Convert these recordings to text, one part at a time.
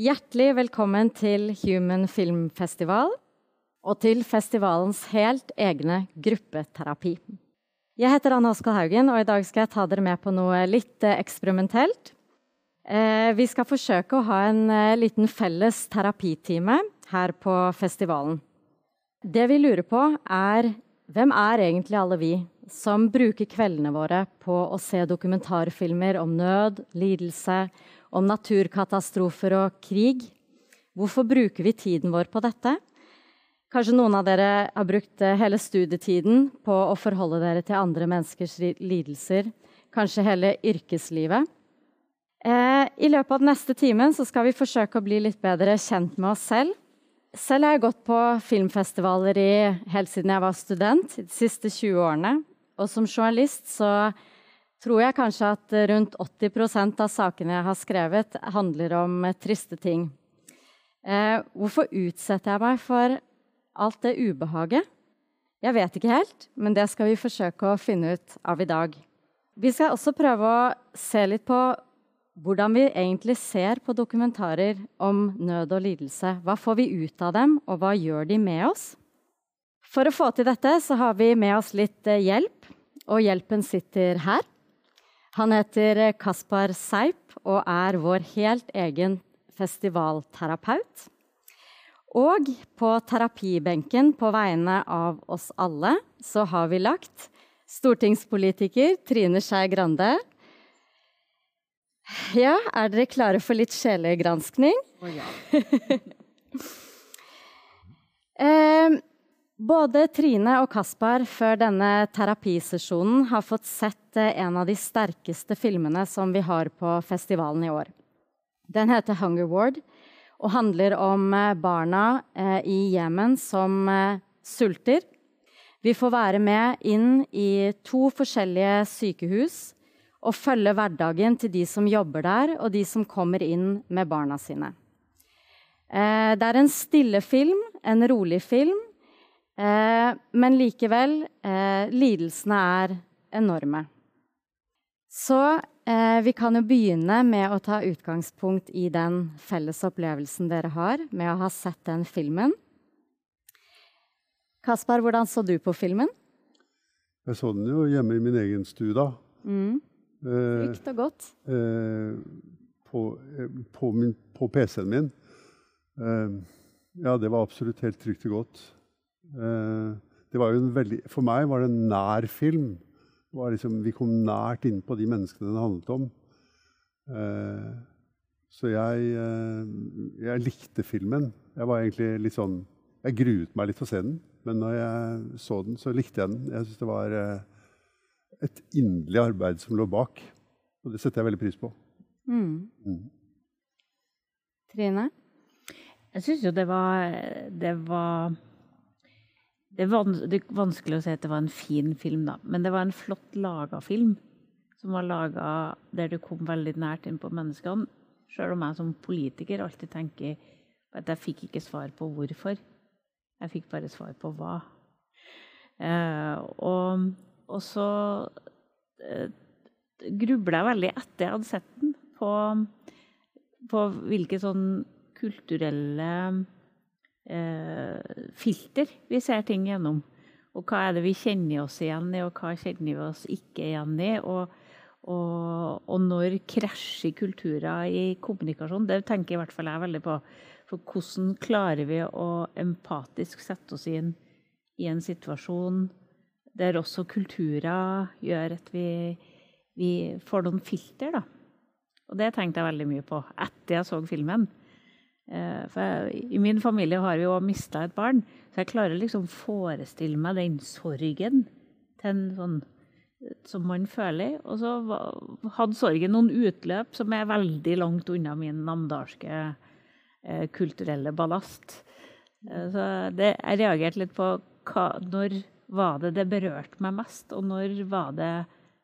Hjertelig velkommen til Human Film Festival og til festivalens helt egne gruppeterapi. Jeg heter Anne Oskal Haugen, og i dag skal jeg ta dere med på noe litt eh, eksperimentelt. Eh, vi skal forsøke å ha en eh, liten felles terapitime her på festivalen. Det vi lurer på, er hvem er egentlig alle vi som bruker kveldene våre på å se dokumentarfilmer om nød, lidelse, om naturkatastrofer og krig? Hvorfor bruker vi tiden vår på dette? Kanskje noen av dere har brukt eh, hele studietiden på å forholde dere til andre menneskers lidelser. Kanskje hele yrkeslivet. Eh, I løpet av den neste timen skal vi forsøke å bli litt bedre kjent med oss selv. Selv har jeg gått på filmfestivaler i, helt siden jeg var student, de siste 20 årene. Og som journalist så tror jeg kanskje at rundt 80% av sakene jeg har skrevet, handler om triste ting. Eh, hvorfor utsetter jeg meg for alt det ubehaget? Jeg vet ikke helt, men det skal vi forsøke å finne ut av i dag. Vi skal også prøve å se litt på hvordan vi egentlig ser på dokumentarer om nød og lidelse. Hva får vi ut av dem, og hva gjør de med oss? For å få til dette så har vi med oss litt eh, hjelp, og hjelpen sitter her. Han heter Kaspar Seip og er vår helt egen festivalterapeut. Og på terapibenken på vegne av oss alle så har vi lagt stortingspolitiker Trine Skei Grande. Ja, er dere klare for litt sjelegranskning? Å ja. eh, både Trine og Kaspar før denne terapisesjonen har fått sett eh, en av de sterkeste filmene som vi har på festivalen i år. Den heter 'Hunger Ward' og handler om eh, barna eh, i Jemen som sulter. Vi får være med inn i to forskjellige sykehus og følge hverdagen til de som jobber der, og de som kommer inn med barna sine. Det er en stille film, en rolig film, men likevel lidelsene er enorme. Så Eh, vi kan jo begynne med å ta utgangspunkt i den felles opplevelsen dere har med å ha sett den filmen. Kaspar, hvordan så du på filmen? Jeg så den jo hjemme i min egen stue, da. Mm. Eh, Trygt og godt. Eh, på, eh, på, på PC-en min. Eh, ja, det var absolutt helt trygt og godt. Eh, det var jo en veldig, for meg var det en nær film liksom, vi kom nært inn på de menneskene det handlet om. Eh, så jeg, eh, jeg, likte filmen. Jeg var egentlig litt sånn Jeg gruet meg litt til å se den, men når jeg så den, så likte jeg den. Jeg syns det var et inderlig arbeid som lå bak. Og det setter jeg veldig pris på. Mm. Mm. Trine? Jeg syns jo det var, det var det er, vanskelig å si at det var en fin film, da. Men det var en flott laga film. Som var laga der du kom veldig nært inn på menneskene. Sjøl om jeg som politiker alltid tenker at jeg fikk ikke svar på hvorfor. Jeg fikk bare svar på hva. Eh, og, og, så eh, grubla jeg veldig etter jeg hadde sett den, på, på hvilke sånn kulturelle filter vi ser ting gjennom. Og hva er det vi kjenner oss igjen i, og hva kjenner vi oss ikke igjen i? Og, og, og når krasjer kulturer i kommunikasjon? Det tenker i hvert fall jeg veldig på. For hvordan klarer vi å empatisk sette oss inn i en situasjon der også kulturer gjør at vi, vi får noen filter, da. Og det tenkte jeg veldig mye på etter jeg så filmen. Eh, for jeg, I min familie har vi jo mista et barn, så jeg klarer liksom forestille meg den sorgen sånn som man føler. Og så hadde sorgen noen utløp som er veldig langt unna min namdalske eh, kulturelle ballast. Eh, så det, jeg reagerte litt på hva, når var det det berørte meg mest, og når var det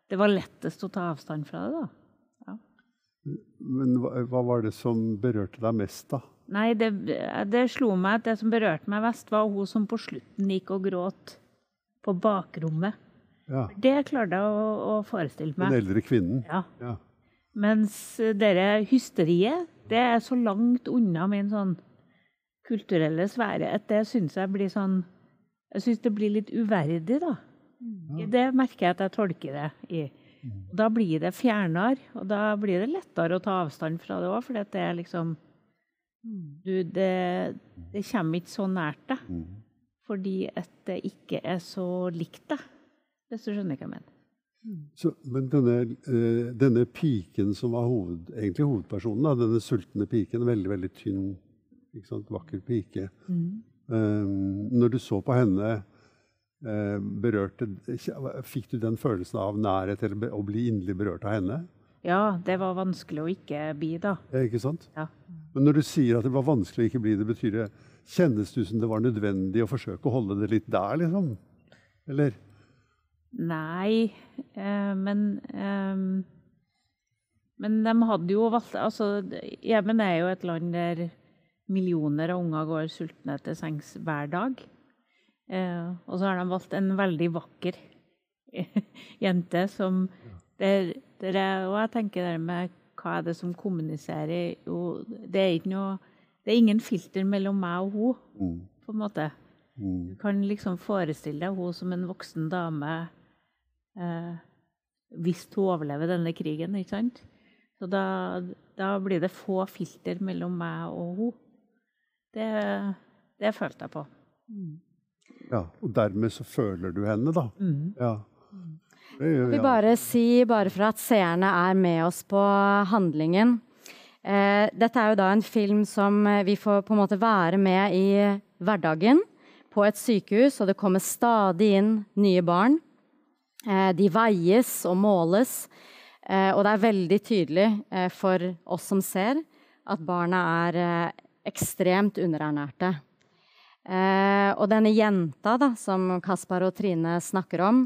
det var lettest å ta avstand fra det. da. Men hva, hva, var det som berørte deg mest, da? Nei, det, det, slo meg at det som berørte meg mest, var hun som på slutten gikk og gråt på bakrommet. Ja. Det klarte jeg å, å, forestille meg. Den eldre kvinnen? Ja. ja. Mens dette hysteriet, Det er så langt unna min sånn kulturelle sfære at det syns jeg blir sånn Jeg syns det blir litt uverdig, da. Det merker jeg at jeg tolker det i. Da blir det fjernere, og da blir det lettere å ta avstand fra det òg, for det er liksom du, det, det kommer ikke så nært deg. Fordi at det ikke er så likt deg, hvis du skjønner hva jeg mener. Så, men denne, eh, denne piken som var hoved, egentlig hovedpersonen, da, denne sultne piken, veldig veldig tynn, ikke sant, vakker pike Eh, Når du så på henne, eh, berørte, fikk du den følelsen av nærhet eller å bli inderlig berørt av henne? Ja, det var vanskelig å ikke bli, da. Ja, ikke sant? Ja. Men når du sier at det var vanskelig å ikke bli det, betyr det Kjennes det ut som det var nødvendig å forsøke å holde det litt der, liksom? Eller? Nei, eh, men eh, Men de hadde jo valgt altså, Jemen er jo et land der millioner av unger går sultne til sengs hver dag. Eh, og så har de valgt en veldig vakker jente som der, der er, Og jeg tenker det med hva er det som kommuniserer jo, Det er ikke noe Det er ingen filter mellom meg og hun, Mm. på en måte. Mm. Du kan liksom forestille deg hun som en voksen dame eh, hvis hun overlever denne krigen, ikke sant? Så da, da blir det få filter mellom meg og hun. Det, det følte jeg på. Ja, og dermed så føler du henne, da. Mm. Ja. Jeg. bare si, bare for at seerne er med oss på handlingen eh, Dette er jo da en film som eh, vi får på en måte være med i hverdagen på et sykehus, og det kommer stadig inn nye barn. Eh, de veies og måles, eh, og det er veldig tydelig eh, for oss som ser, at barna er eh, ekstremt underernærte. Og denne jenta da, som Kaspar og Trine snakker om,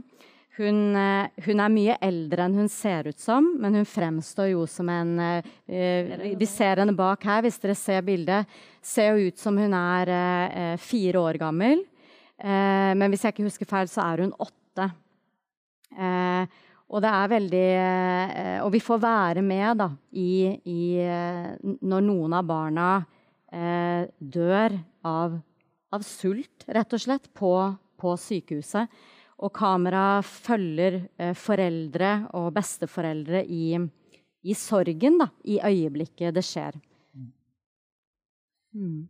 hun, eh, hun er mye eldre enn hun ser ut som, men hun fremstår jo som en eh, Vi ser henne bak her, hvis dere ser bildet. Ser jo ut som hun er eh, fire år gammel. Men hvis jeg ikke husker feil, så er hun åtte. Og det er veldig Og vi får være med da, i, i Når noen av barna dør av, av sult, rett og slett, på, på sykehuset. Og kamera følger eh, foreldre og besteforeldre i, i sorgen, da, i øyeblikket det skjer. Mm.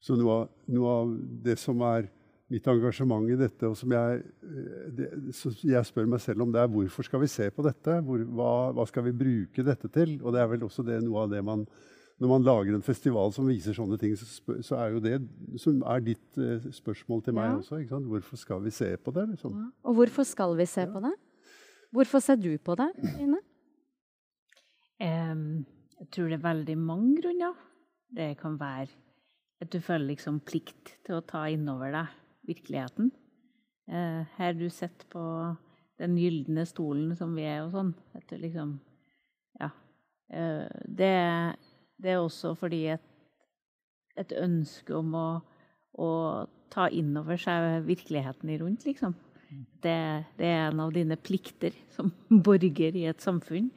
Så noe av, noe av det som er mitt engasjement i dette, og som jeg, eh, det, så jeg spør meg selv om, det er hvorfor skal vi se på dette? Hvor, hva, hva skal vi bruke dette til? Og det er vel også det, noe av det man Når man lager en festival som viser sånne ting, så, spør, så er jo det som er ditt eh, spørsmål til meg Ja. også. Ikke sant? Hvorfor skal vi se på det? Liksom? Ja. Og hvorfor skal vi se på det? Hvorfor ser du på det, Ine? Um, jeg tror det er veldig mange grunner. Det kan være at du føler liksom plikt til å ta innover deg virkeligheten. Uh, her du sitter på den gylne stolen som vi er og sånn. At du liksom Ja. Eh, det, det er også fordi et, et ønske om å, å ta innover seg virkeligheten i rundt, liksom. Det, det er en av dine plikter som borger i et samfunn.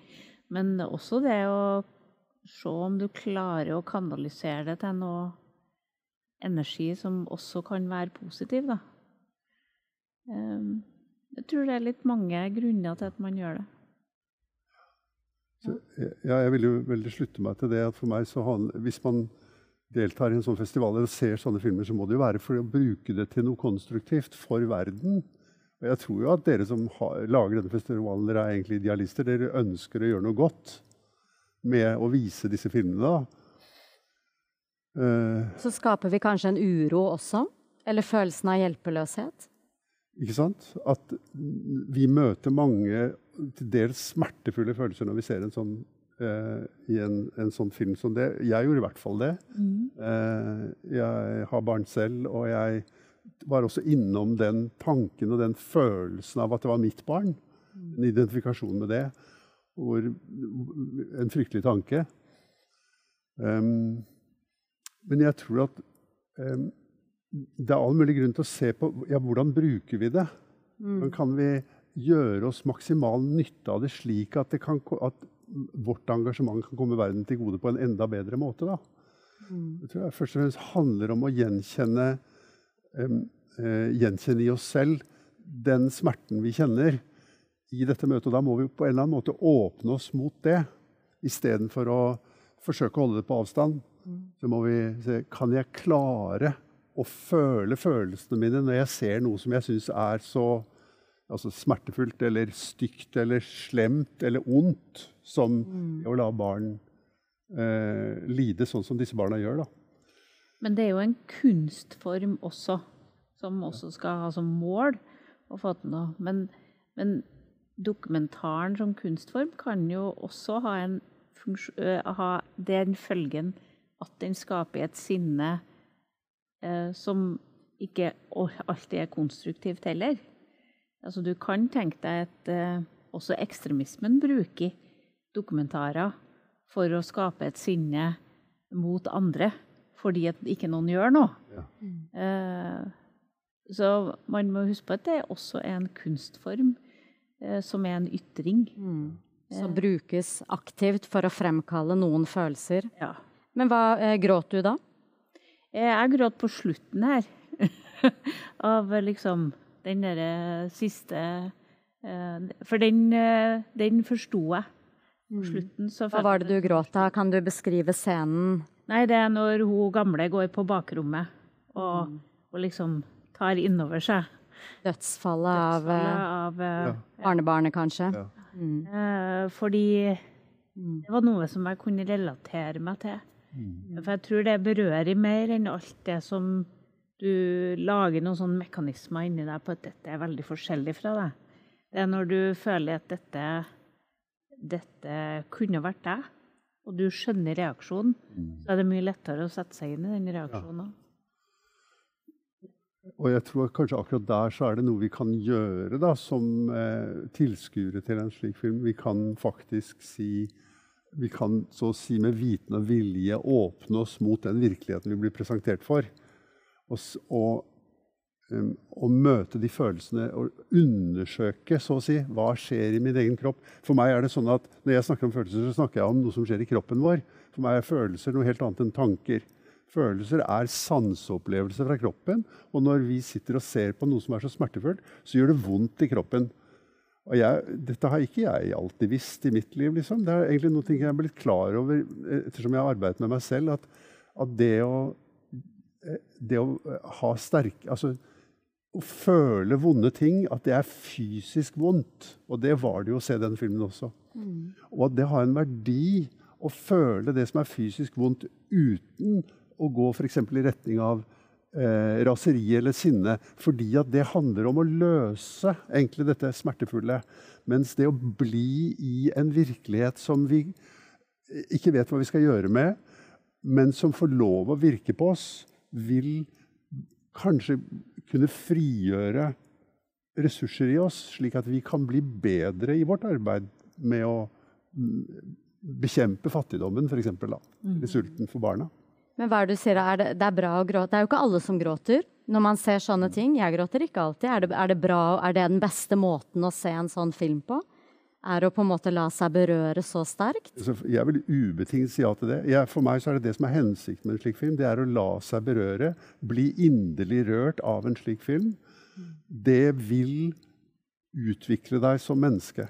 Men også det å se om du klarer å kanalisere det til noe energi som også kan være positiv, da. Ehm, Jeg tror det er litt mange grunner til at man gjør det. Så, ja, jeg vil jo veldig slutte meg til det. at for meg så han, Hvis man deltar i en sånn festival eller ser sånne filmer, så må det jo være for å bruke det til noe konstruktivt for verden. Og jeg tror jo at dere som har, lager denne festivalen, dere er egentlig idealister. Dere ønsker å gjøre noe godt med å vise disse filmene. da. Eh, Så skaper vi kanskje en uro også? Eller følelsen av hjelpeløshet? Ikke sant? At vi møter mange til dels smertefulle følelser når vi ser en sånn, Uh, i en, en sånn film som det. Jeg gjorde i hvert fall det. Eh, jeg har barn selv, og jeg var også innom den tanken og den følelsen av at det var mitt barn. En identifikasjon med det. Hvor, en fryktelig tanke. Um, men jeg tror at um, det er all mulig grunn til å se på ja, hvordan bruker vi det. Mm. kan vi gjøre oss maksimal nytte av det slik at, det kan, at vårt engasjement kan komme verden til gode på en enda bedre måte. Da. Det tror jeg først og fremst handler om å gjenkjenne, um, uh, gjenkjenne i oss selv den smerten vi kjenner i dette møtet. Og da må vi på en eller annen måte åpne oss mot det, istedenfor å forsøke å holde det på avstand. Så må vi se kan jeg klare å føle følelsene mine når jeg ser noe som jeg syns er så altså smertefullt eller stygt eller slemt eller ondt som mm. å la barn eh, lide sånn som disse barna gjør. da. Men det er jo en kunstform også, som også skal ha som mål å få til noe. Men, men dokumentaren som kunstform kan jo også ha, en ha den følgen at den skaper et sinne eh, som ikke alltid er konstruktivt heller. Altså, du kan tenke deg at eh, også ekstremismen bruker dokumentarer for å skape et sinne mot andre fordi at ikke noen gjør noe. Ja. Eh, så man må huske på at det er også en kunstform eh, som er en ytring. Mm. Som brukes aktivt for å fremkalle noen følelser. Ja. Men hva eh, gråt du da? Jeg gråt på slutten her. Av liksom den derre siste eh, For den, eh, den forsto jeg. På mm. slutten så Hva var det du gråt av? Kan du beskrive scenen? Nei, det er når hun gamle går på bakrommet og, mm. og liksom tar innover seg. Dødsfallet, Dødsfallet av, av ja. barnebarnet, kanskje? Ja. Mm. Eh, fordi mm. det var noe som jeg kunne relatere meg til. Mm. For jeg tror det berører mer enn alt det som du lager noen sånne mekanismer inni deg på at dette er veldig forskjellig fra deg. Det er når du føler at dette, dette kunne vært deg, og du skjønner reaksjonen, mm. så er det mye lettere å sette seg inn i den reaksjonen. Ja. Og jeg tror kanskje akkurat der så er det noe vi kan gjøre da, som eh, tilskuere til en slik film. Vi kan faktisk si Vi kan så å si med viten og vilje åpne oss mot den virkeligheten vi blir presentert for og, um, og, møte de følelsene og undersøke så å si, hva skjer i min egen kropp. For meg er det sånn at Når jeg snakker om følelser, så snakker jeg om noe som skjer i kroppen vår. For meg er følelser noe helt annet enn tanker. Følelser er sanseopplevelser fra kroppen. Og når vi sitter og ser på noe som er så smertefullt, så gjør det vondt i kroppen. Og jeg, dette har ikke jeg alltid visst i mitt liv. Liksom. Det er egentlig noe jeg er blitt klar over ettersom jeg har arbeidet med meg selv. At, at det å det å eh, ha sterk Altså å føle vonde ting, at det er fysisk vondt. Og det var det jo å se den filmen også. Mm. Og at det har en verdi å føle det som er fysisk vondt, uten å gå f.eks. i retning av eh, raseri eller sinne. Fordi at det handler om å løse egentlig dette smertefulle. Mens det å bli i en virkelighet som vi ikke vet hva vi skal gjøre med, men som får lov å virke på oss, vil kanskje kunne frigjøre ressurser i oss, slik at vi kan bli bedre i vårt arbeid med å mm, bekjempe fattigdommen, f.eks. Mm. Eller sulten for barna. Men hva er det du sier? Er det, det, er bra å gråte? Det er jo ikke alle som gråter når man ser sånne ting. Jeg gråter ikke alltid. Er det, er det bra, er det den beste måten å se en sånn film på? Er å på en måte la seg berøre så sterkt? Jeg vil ubetinget si ja til det. Jeg, for meg så er det det som er hensikten med en slik film. Det er å la seg berøre, bli inderlig rørt av en slik film. Det vil utvikle deg som menneske.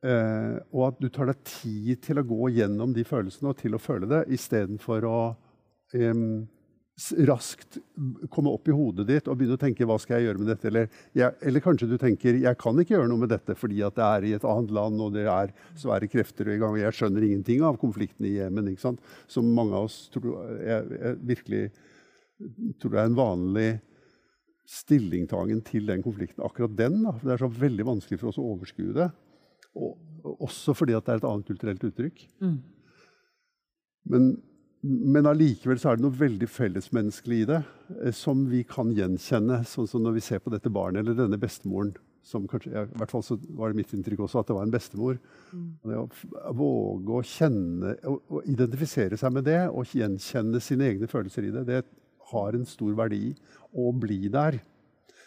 Eh, og at du tar deg tid til å gå gjennom de følelsene og til å føle det, istedenfor å eh, raskt komme opp i hodet ditt og begynne å tenke 'hva skal jeg gjøre med dette?' Eller, jeg, eller, kanskje du tenker 'jeg kan ikke gjøre noe med dette fordi det er i et annet land og det er svære krefter i gang', og 'jeg skjønner ingenting av konflikten i Jemen'. Som mange av oss tror, jeg, jeg virkelig tror det er en vanlig stillingtagen til den konflikten. Akkurat den. Da. Det er så veldig vanskelig for oss å overskue det. Og, også fordi det er et annet kulturelt uttrykk. Mm. Men men allikevel så er det noe veldig fellesmenneskelig i det, eh, som vi kan gjenkjenne. Sånn som når vi ser på dette barnet eller denne bestemoren. som kanskje, I hvert fall så var det mitt inntrykk også at det var en bestemor. Mm. Det å våge å kjenne, å, å identifisere seg med det og gjenkjenne sine egne følelser i det, det har en stor verdi å bli der.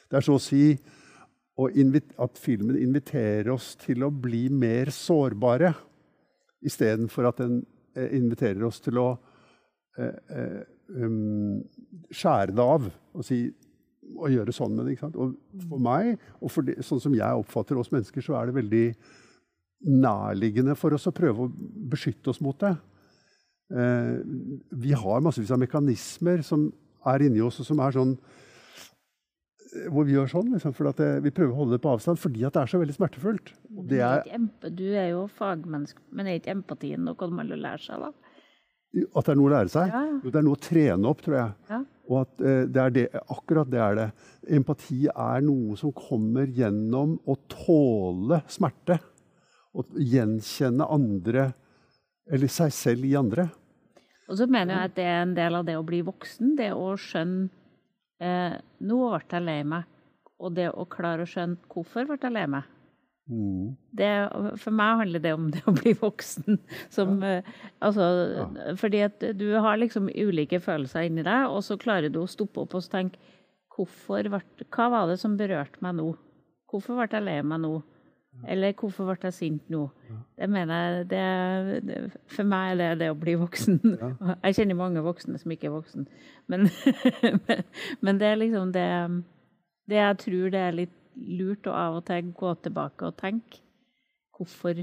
Det er så å si at filmen inviterer oss til å bli mer sårbare. Istedenfor at den eh, inviterer oss til å skjære det av og si og gjøre sånn med det. ikke sant? Og for meg, og for det, sånn som jeg oppfatter oss mennesker, så er det veldig nærliggende for oss å prøve å beskytte oss mot det. Eh, vi har massevis av mekanismer som er inni oss, og som er sånn eh, hvor vi gjør sånn, liksom, for det, Vi prøver å holde det på avstand fordi det er så veldig smertefullt. Er, du er jo fagmenneske, men er ikke empatien noe man må lære seg, da? At det er noe å lære seg? Jo, det er noe å trene opp, tror jeg. Ja. Og at eh, det er det, akkurat det er det. Empati er noe som kommer gjennom å tåle smerte. Å gjenkjenne andre, eller seg selv i andre. Og så mener jeg at det er en del av det å bli voksen, det å skjønne eh, Nå ble jeg lei meg. Og det å klare å skjønne hvorfor ble jeg lei meg. Det, for meg handler det om det å bli voksen. Som, eh, altså, Fordi at du har liksom ulike følelser inni deg, og så klarer du å stoppe opp og tenke hvorfor ble, Hva var det som berørte meg nå? Hvorfor ble jeg lei meg nå? Eller hvorfor ble jeg sint nå? Det mener jeg, det, det, For meg er det det å bli voksen. Jeg kjenner mange voksne som ikke er voksen. Men, men det er liksom det, det jeg tror det er litt lurt å av og til gå tilbake og tenke hvorfor,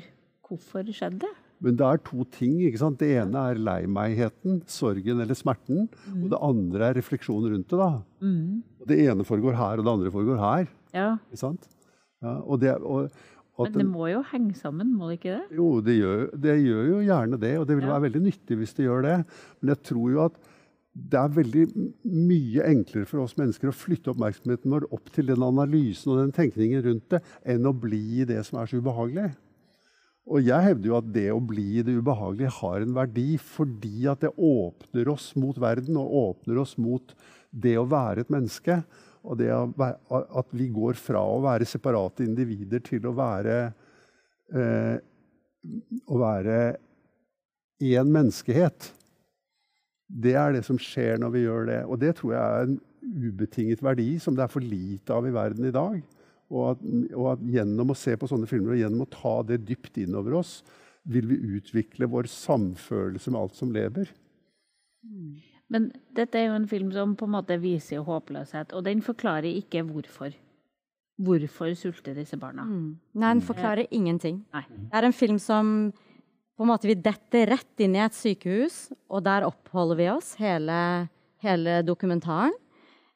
hvorfor skjedde det? Men det er to ting. ikke sant? Det ene er lei meg-heten, sorgen eller smerten. Og det andre er refleksjon rundt det. da. Mm. Det ene foregår her, og det andre foregår her. Ja, ikke sant? Ja, og det, og, Men det må jo henge sammen, må det ikke det? Jo, det gjør, det gjør jo gjerne det, og det vil Ja. være veldig nyttig hvis det gjør det. Men jeg tror jo at det er veldig mye enklere for oss mennesker å flytte oppmerksomheten vår opp til den analysen og den tenkningen rundt det, enn å bli i det som er så ubehagelig. Og jeg hevder jo at det å bli i det ubehagelige har en verdi fordi at det åpner oss mot verden og åpner oss mot det å være et menneske. Og det at vi går fra å være separate individer til å være eh, å være én menneskehet. Det er det som skjer når vi gjør det. Og det tror jeg er en ubetinget verdi som det er for lite av i verden i dag. Og at, og at gjennom å se på sånne filmer og gjennom å ta det dypt innover oss, vil vi utvikle vår samfølelse med alt som lever. Men dette er jo en film som på en måte viser håpløshet, og den forklarer ikke hvorfor. Hvorfor sulter disse barna? Mm. Nei, den forklarer ingenting. Nei. Det er en film som på en måte vi detter rett inn i et sykehus, og der oppholder vi oss hele, hele dokumentaren.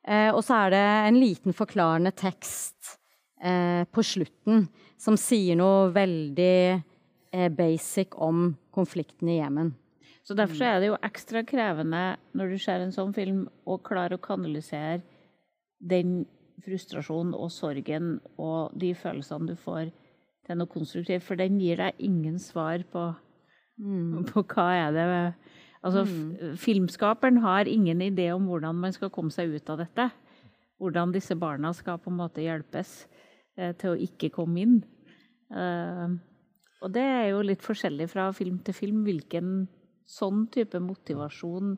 Eh, og så er det en liten forklarende tekst eh, på slutten som sier noe veldig eh, basic om konflikten i Jemen. Så Derfor så er det jo ekstra krevende når du ser en sånn film, å klare å kanalisere den frustrasjonen og sorgen og de følelsene du får, til noe konstruktivt. For den gir deg ingen svar på, på hva er det Altså, mm. Filmskaperen har ingen idé om hvordan man skal komme seg ut av dette. Hvordan disse barna skal på en måte hjelpes eh, til å ikke komme inn. Eh, og det er jo litt forskjellig fra film til film hvilken sånn type motivasjon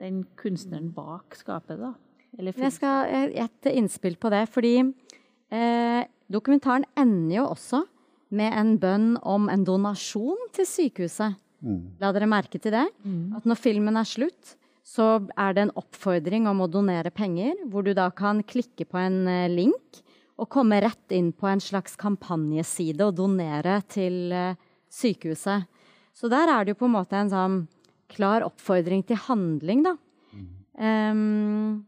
den kunstneren bak skaper, da. Eller Jeg skal gi et innspill på det, fordi eh, dokumentaren ender jo også med en bønn om en donasjon til sykehuset. La dere merke til det? At når filmen er slutt, så er det en oppfordring om å donere penger, hvor du da kan klikke på en eh, link og komme rett inn på en slags kampanjeside og donere til eh, sykehuset. Så der er det jo på en måte en sånn klar oppfordring til handling, da. Ehm,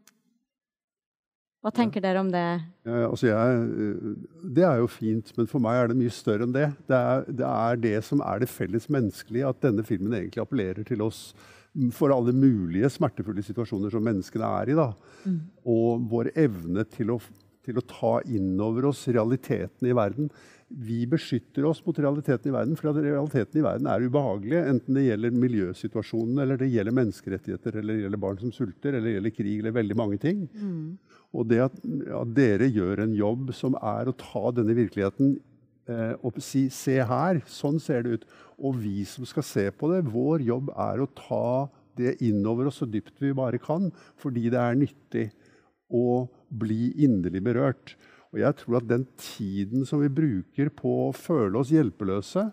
hva tenker dere om det? Ja, altså jeg, eh, det er jo fint, men for meg er det mye større enn det. Det er, det er det som er det felles menneskelige, at denne filmen egentlig appellerer til oss for alle mulige smertefulle situasjoner som menneskene er i. Da. Og vår evne til å, til å ta inn over oss realiteten i verden. Vi beskytter oss mot realiteten i verden, for realiteten i verden er ubehagelig. Enten det gjelder miljøsituasjonen, eller det gjelder menneskerettigheter, eller det gjelder barn som sulter, eller det gjelder krig, eller veldig mange ting. Og det at, at dere gjør en jobb som er å ta denne virkeligheten eh, og si se her, sånn ser det ut. Og vi som skal se på det, vår jobb er å ta det innover oss så dypt vi bare kan, fordi det er nyttig å bli inderlig berørt. Og jeg tror at den tiden som vi bruker på å føle oss hjelpeløse,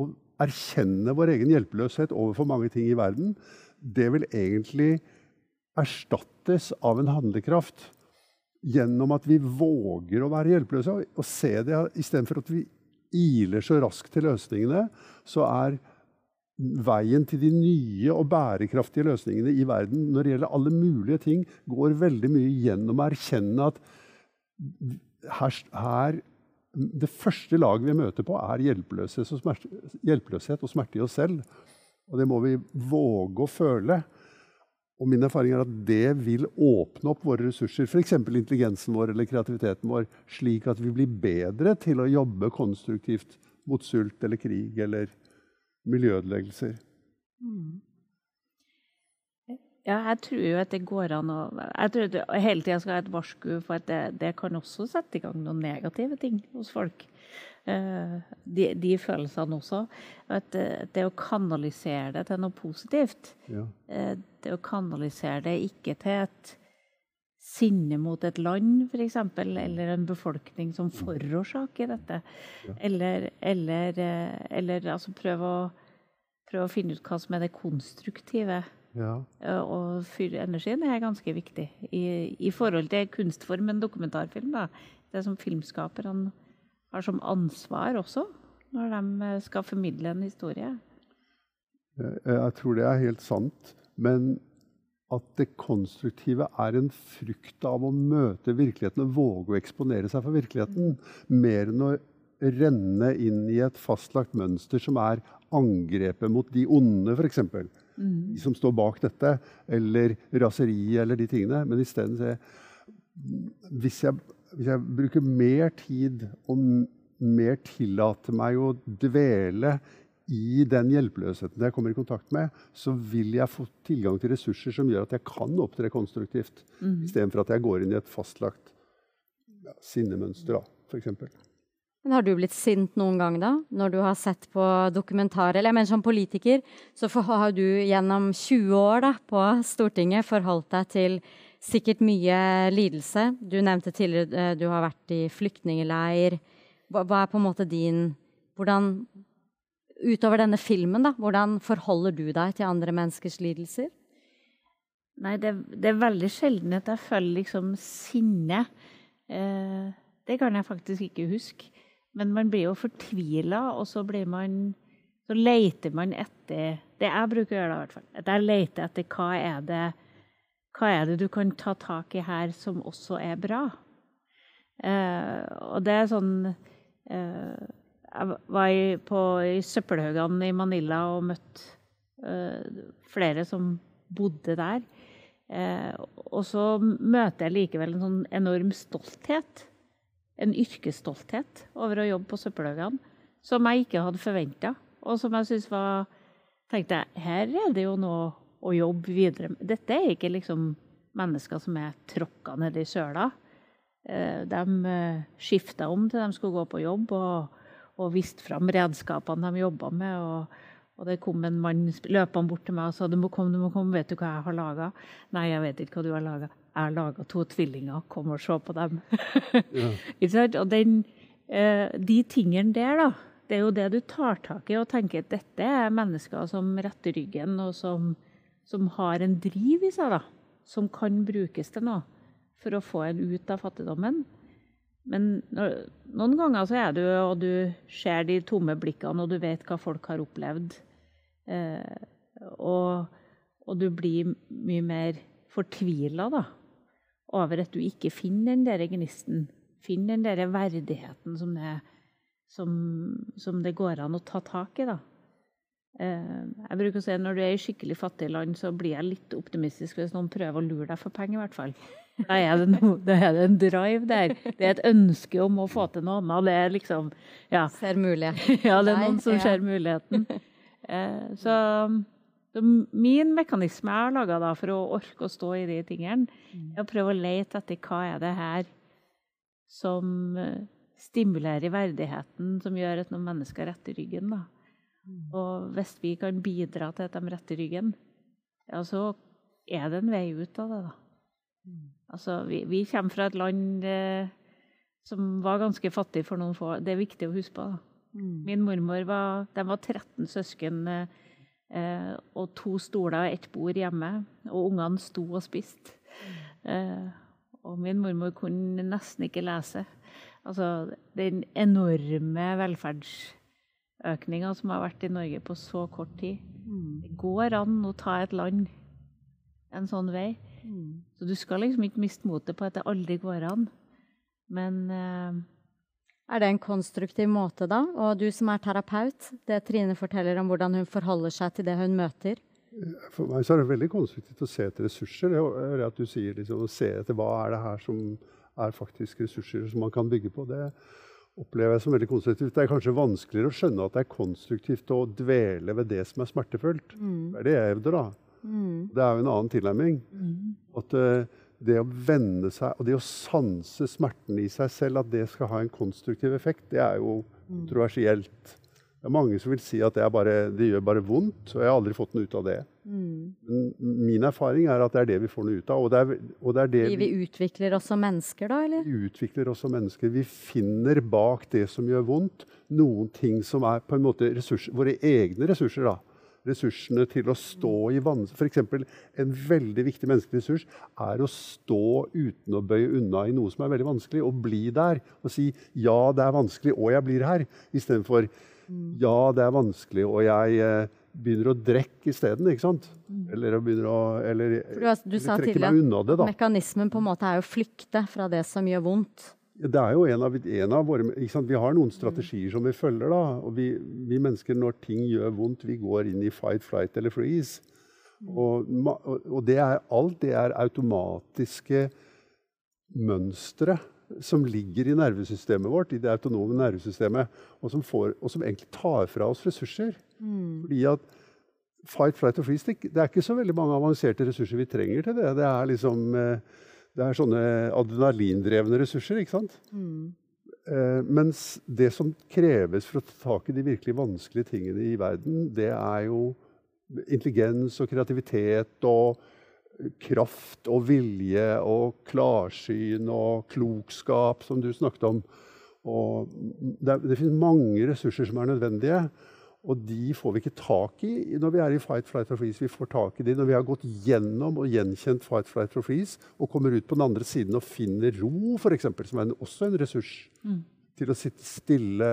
og erkjenne vår egen hjelpeløshet overfor mange ting i verden, det vil egentlig erstattes av en handlekraft gjennom at vi våger å være hjelpeløse. Og se det istedenfor at vi iler så raskt til løsningene, så er veien til de nye og bærekraftige løsningene i verden når det gjelder alle mulige ting, går veldig mye gjennom å erkjenne at her, her det første laget vi møter på, er hjelpeløshet og, smerte, hjelpeløshet og smerte i oss selv. Og det må vi våge å føle. Og min erfaring er at det vil åpne opp våre ressurser, f.eks. intelligensen vår eller kreativiteten vår, slik at vi blir bedre til å jobbe konstruktivt mot sult eller krig eller miljøødeleggelser. Mm. Ja, jeg tror jo at det går an å Jeg tror at du hele tida skal ha et varsku for at det, det, kan også sette i gang noen negative ting hos folk. Uh, de, de, følelsene også. At det, det, å kanalisere det til noe positivt ja. uh, Det å kanalisere det ikke til et sinne mot et land, f.eks., eller en befolkning som forårsaker dette. Ja. Eller, eller, eller altså prøve å, prøve å finne ut hva som er det konstruktive ja. Og energien er ganske viktig i, i, forhold til kunstformen dokumentarfilm. Da. Det som filmskaperne har som ansvar også, når de skal formidle en historie. Jeg tror det er helt sant. Men at det konstruktive er en frykt av å møte virkeligheten og våge å eksponere seg for virkeligheten, mer enn å renne inn i et fastlagt mønster som er angrepet mot de onde, f.eks mm. som står bak dette, eller raseriet eller de tingene. Men isteden se hvis jeg, hvis jeg bruker mer tid og mer tillater meg å dvele i den hjelpeløsheten jeg kommer i kontakt med, så vil jeg få tilgang til ressurser som gjør at jeg kan opptre konstruktivt. Mm. Istedenfor at jeg går inn i et fastlagt ja, sinnemønster, f.eks. Men har du blitt sint noen gang, da? Når du har sett på dokumentar? Eller jeg mener som politiker, så har du gjennom 20 år da, på Stortinget forholdt deg til sikkert mye lidelse. Du nevnte tidligere eh, du har vært i flyktningleir. Hva, hva er på en måte din Hvordan Utover denne filmen, da, hvordan forholder du deg til andre menneskers lidelser? Nei, det, det er veldig sjelden at jeg føler liksom sinne. Eh, det kan jeg faktisk ikke huske. Men man blir jo fortvila, og så blir man Så leter man etter Det jeg bruker å gjøre, da, i hvert fall. At jeg leter etter hva er det hva er det du kan ta tak i her som også er bra? Eh, og det er sånn eh, Jeg var i, på, i søppelhaugene i Manila og møtte eh, flere som bodde der. Eh, og så møter jeg likevel en sånn enorm stolthet en yrkesstolthet over å jobbe på søppelhaugene som jeg ikke hadde forventa, og som jeg syns var tenkte jeg, Her er det jo noe å jobbe videre med. Dette er ikke liksom mennesker som er tråkka ned i søla. Eh, de eh, skifta om til de skulle gå på jobb, og, og viste fram redskapene de jobba med. og og det kom en mann løpende bort til meg og sa du må komme, du må komme, vet du hva jeg har laga? Nei, jeg vet ikke hva du har laga. Jeg laga to tvillinger, kom og se på dem. ja. og den, eh, de tingene der, da, det er jo det du tar tak i og tenker at dette er mennesker som retter ryggen, og som, som har en driv i seg, da, som kan brukes til noe for å få en ut av fattigdommen. Men noen ganger så er du og du ser de tomme blikkene, og du vet hva folk har opplevd. Eh, og, og, du blir mye mer fortvila over at du ikke finner den der gnisten. Finner den der verdigheten som det, som, som det, går an å ta tak i. da. Eh, jeg bruker å si at Når du er i skikkelig fattige land, så blir jeg litt optimistisk hvis noen prøver å lure deg for penger. i hvert fall. Da er, det no, da er det en drive der. Det er et ønske om å få til noe annet. Det er liksom ja. Ser muligheten. Ja, det er noen som ser muligheten. Eh, så, så, min mekanisme jeg har laga for å orke å stå i de tingene, mm. er å prøve å lete etter hva er det her som eh, stimulerer verdigheten, som gjør at noen mennesker retter ryggen. da. Mm. Og hvis vi kan bidra til at de retter ryggen, ja, så er det en vei ut av det, da. Mm. Altså, vi, vi kommer fra et land eh, som var ganske fattig for noen få Det er viktig å huske på. da. Min mormor var, var 13 søsken eh, og to stoler og ett bord hjemme. Og ungene sto og spiste. Eh, og min mormor kunne nesten ikke lese. Altså den enorme velferdsøkninga som har vært i Norge på så kort tid. Mm. Det går an å ta et land en sånn vei. Mm. Så du skal liksom ikke miste motet på at det aldri går an. Men eh, Er det en konstruktiv måte, da? Og du som er terapeut, det Trine forteller om hvordan hun forholder seg til det hun møter? For meg så er det veldig konstruktivt å se etter ressurser. Det at du sier liksom, å se etter hva er det her som er faktisk ressurser som man kan bygge på. Det opplever jeg som veldig konstruktivt. Det er kanskje vanskeligere å skjønne at det er konstruktivt å dvele ved det som er smertefullt. Mm. Det er det jeg hevder, da. Mm. Det er jo en annen tilnærming. Mm. At uh, det å venne seg og det å sanse smerten i seg selv, at det skal ha en konstruktiv effekt, det er jo troversielt. kontroversielt. Det er mange som vil si at det, bare, det, gjør bare vondt, og jeg har aldri fått noe ut av det. Mm. Min erfaring er at det er det vi får noe ut av. Og det er, og det er det vi, vi, utvikler oss som mennesker, da? eller? Vi utvikler oss som mennesker. Vi finner bak det som gjør vondt, noen ting som er på en måte ressurser, våre egne ressurser. da ressursene til å stå i vann... F.eks. en veldig viktig menneskelig ressurs er å stå uten å bøye unna i noe som er veldig vanskelig, og bli der. Og si 'ja, det er vanskelig, og jeg blir her', istedenfor mm. 'ja, det er vanskelig, og jeg eh, begynner å drikke isteden'. Mm. Eller å begynne å eller, du, du sa tidligere at mekanismen på en måte er å flykte fra det som gjør vondt. Det er jo en av, en av våre Vi har noen strategier som vi følger. da, og vi, vi, mennesker, når ting gjør vondt, vi går inn i fight, flight eller freeze. Og, og det er, alt det er automatiske mønstre som ligger i nervesystemet vårt, i det autonome nervesystemet, og som, får, og som egentlig tar fra oss ressurser. Mm. Fordi at fight, flight og freeze, det, er ikke så veldig mange avanserte ressurser vi trenger til det. Det er liksom... Eh, det er sånne adrenalindrevne ressurser. ikke sant? Mm. Eh, mens det som kreves for å ta tak i de virkelig vanskelige tingene i verden, det er jo intelligens og kreativitet og kraft og vilje og klarsyn og klokskap, som du snakket om. Og det, det finnes mange ressurser som er nødvendige. Og de får vi ikke tak i når vi er i fight, flight or freeze. Vi får tak i de når vi har gått gjennom og gjenkjent fight, flight or freeze og kommer ut på den andre siden og finner ro, f.eks., som er en, også en ressurs. Mm. Til å sitte stille,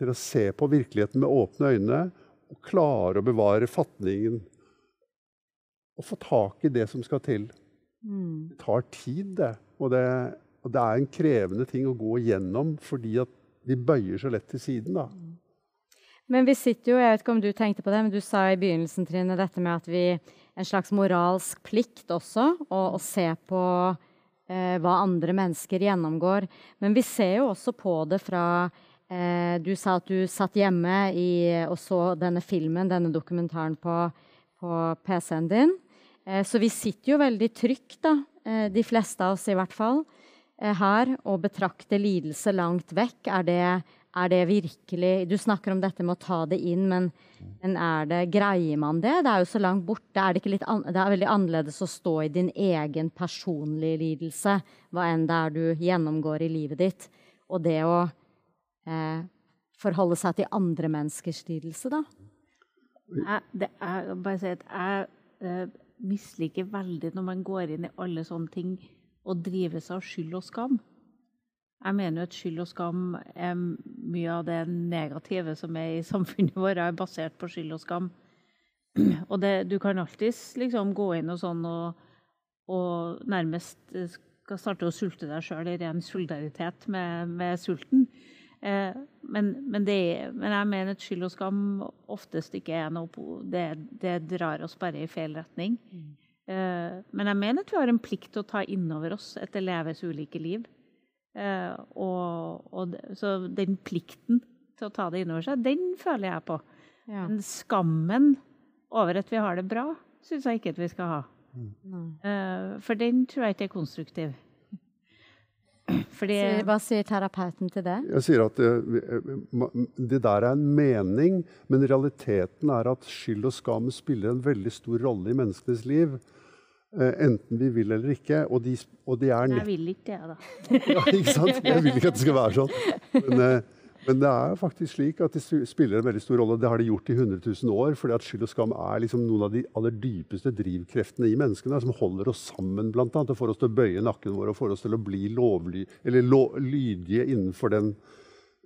til å se på virkeligheten med åpne øyne og klare å bevare fatningen. Og få tak i det som skal til. Mm. Det tar tid, det. Og, det. og det er en krevende ting å gå gjennom fordi at vi bøyer så lett til siden. da. Men vi sitter jo, jeg vet ikke om du tenkte på det, men du sa i begynnelsen Trine, dette med at vi En slags moralsk plikt også, å, se på eh, hva andre mennesker gjennomgår. Men vi ser jo også på det fra eh, Du sa at du satt hjemme i, og så denne filmen, denne dokumentaren, på, på PC-en din. Eh, så vi sitter jo veldig trygt, da, eh, de fleste av oss i hvert fall, her, og betrakte lidelse langt vekk. Er det er det virkelig Du snakker om dette med å ta det inn, men, men er det, greier man det? Det er jo så langt borte. Er det, an, det er veldig annerledes å stå i din egen personlige lidelse, hva enn det er du gjennomgår i livet ditt, og det å eh, forholde seg til andre menneskers lidelse, da? Jeg, det er, bare si at jeg eh, misliker veldig når man går inn i alle sånne ting og seg av skyld og skam. Jeg mener jo at skyld og skam er mye av det negative som er i samfunnet vårt, er basert på skyld og skam. Og det, du kan alltids liksom gå inn og sånn og, og nærmest skal starte å sulte deg sjøl i ren solidaritet med, med sulten. Eh, men, men, det, men, jeg mener at skyld og skam oftest ikke er noe Det, det drar oss bare i feil retning. Mm. Eh, men jeg mener at vi har en plikt til å ta inn over oss et eleves leves ulike liv. Uh, og, og, så den plikten til å ta det innover seg, den føler jeg på. Ja. Men skammen over at vi har det bra, syns jeg ikke at vi skal ha. Mm. Uh, for den tror jeg ikke er konstruktiv. Fordi, Hva sier terapeuten til det? Jeg sier at det, det, der er en mening, men realiteten er at skyld og skam spiller en veldig stor rolle i menneskenes liv. Uh, enten vi vil eller ikke. Og de, og de er Jeg vil ikke det, da. ja, ikke sant? Jeg vil ikke at det skal være sånn. Men, uh, Men det er faktisk slik at det spiller en veldig stor rolle. Det har de gjort i 100 000 år. fordi at skyld og skam er liksom noen av de aller dypeste drivkreftene i menneskene. Som holder oss sammen, blant annet, og får oss til å bøye nakken vår og får oss til å bli lovly, eller lo, lydige innenfor den